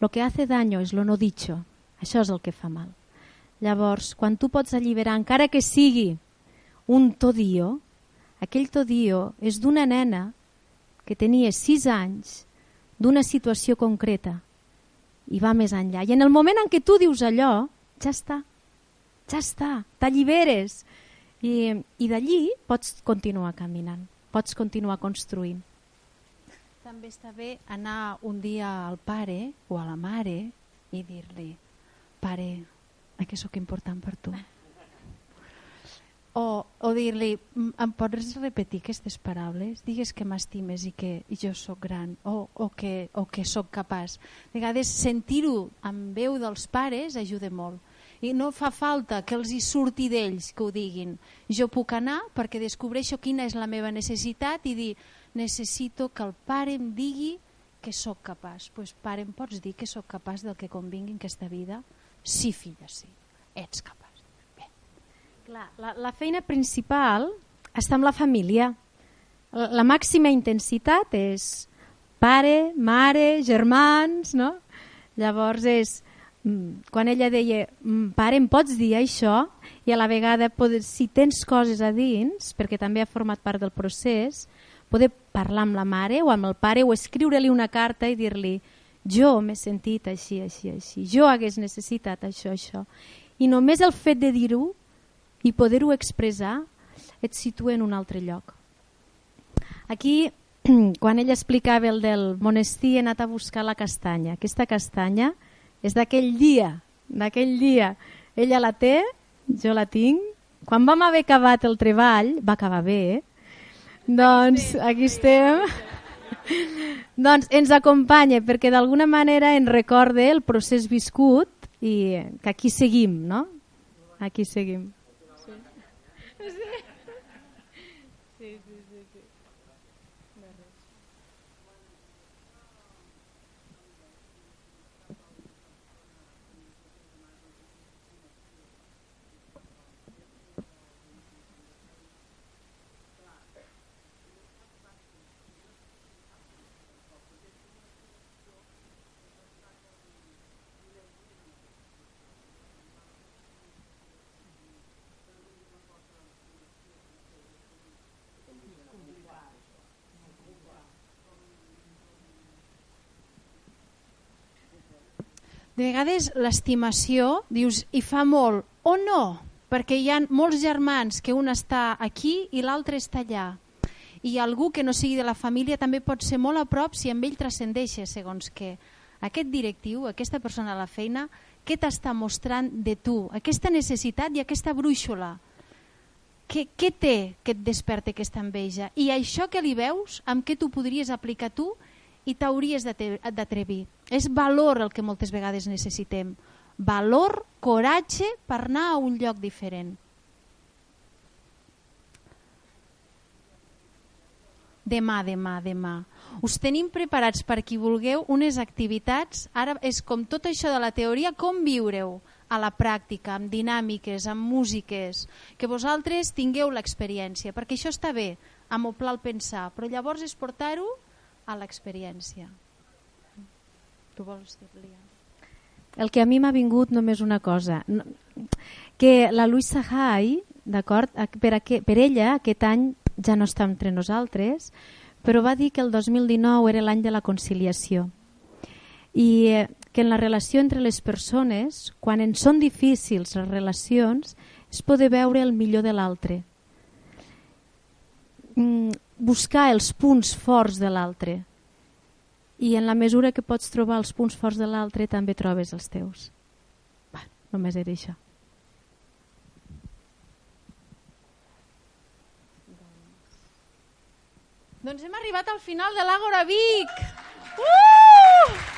lo que hace daño és lo no dicho. Això és el que fa mal. Llavors, quan tu pots alliberar, encara que sigui un todio, aquell todio és d'una nena que tenia 6 anys d'una situació concreta i va més enllà. I en el moment en què tu dius allò, ja està, ja està, t'alliberes. I, i d'allí pots continuar caminant, pots continuar construint. També està bé anar un dia al pare o a la mare i dir-li pare, que sóc important per tu. O, o dir-li, "M- em pots repetir aquestes paraules? Digues que m'estimes i que jo sóc gran o, o, que, o que sóc capaç. De vegades sentir-ho amb veu dels pares ajuda molt. I no fa falta que els hi surti d'ells que ho diguin. Jo puc anar perquè descobreixo quina és la meva necessitat i dir necessito que el pare em digui que sóc capaç. Doncs pues, pare, em pots dir que sóc capaç del que convingui en aquesta vida? Sí, filla, sí. Ets capaç. Bé. Clar, la, la feina principal està amb la família. La, la màxima intensitat és pare, mare, germans, no? Llavors és quan ella deia, mm, pare, em pots dir això? I a la vegada, poder, si tens coses a dins, perquè també ha format part del procés, poder parlar amb la mare o amb el pare o escriure-li una carta i dir-li jo m'he sentit així, així, així, jo hagués necessitat això, això. I només el fet de dir-ho i poder-ho expressar et situa en un altre lloc. Aquí, quan ell explicava el del monestir, he anat a buscar la castanya. Aquesta castanya és d'aquell dia, d'aquell dia. Ella la té, jo la tinc. Quan vam haver acabat el treball, va acabar bé, eh? Doncs aquí estem. doncs ens acompanya perquè d'alguna manera ens recorde el procés viscut i que aquí seguim, no? Aquí seguim. De vegades l'estimació, dius, hi fa molt, o no, perquè hi ha molts germans que un està aquí i l'altre està allà. I algú que no sigui de la família també pot ser molt a prop si amb ell transcendeixa, segons que aquest directiu, aquesta persona a la feina, què t'està mostrant de tu? Aquesta necessitat i aquesta brúixola. Què, què té que et desperta aquesta enveja? I això que li veus, amb què tu podries aplicar tu i t'hauries d'atrevir. És valor el que moltes vegades necessitem. Valor, coratge per anar a un lloc diferent. Demà, demà, demà. Us tenim preparats per qui vulgueu unes activitats. Ara és com tot això de la teoria, com viure-ho a la pràctica, amb dinàmiques, amb músiques, que vosaltres tingueu l'experiència, perquè això està bé, amoplar el pensar, però llavors és portar-ho a l'experiència. Tu vols dir-li? El que a mi m'ha vingut només una cosa, que la Luisa Hay, d'acord, per, per ella aquest any ja no està entre nosaltres, però va dir que el 2019 era l'any de la conciliació i eh, que en la relació entre les persones, quan en són difícils les relacions, es poder veure el millor de l'altre. Mm, buscar els punts forts de l'altre i en la mesura que pots trobar els punts forts de l'altre també trobes els teus. Va, només era això. Doncs hem arribat al final de l'Àgora Vic! Uh!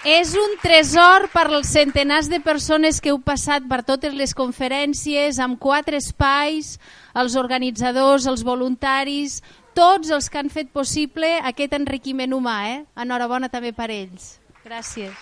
És un tresor per als centenars de persones que heu passat per totes les conferències, amb quatre espais, els organitzadors, els voluntaris, tots els que han fet possible aquest enriquiment humà. Eh? Enhorabona també per ells. Gràcies.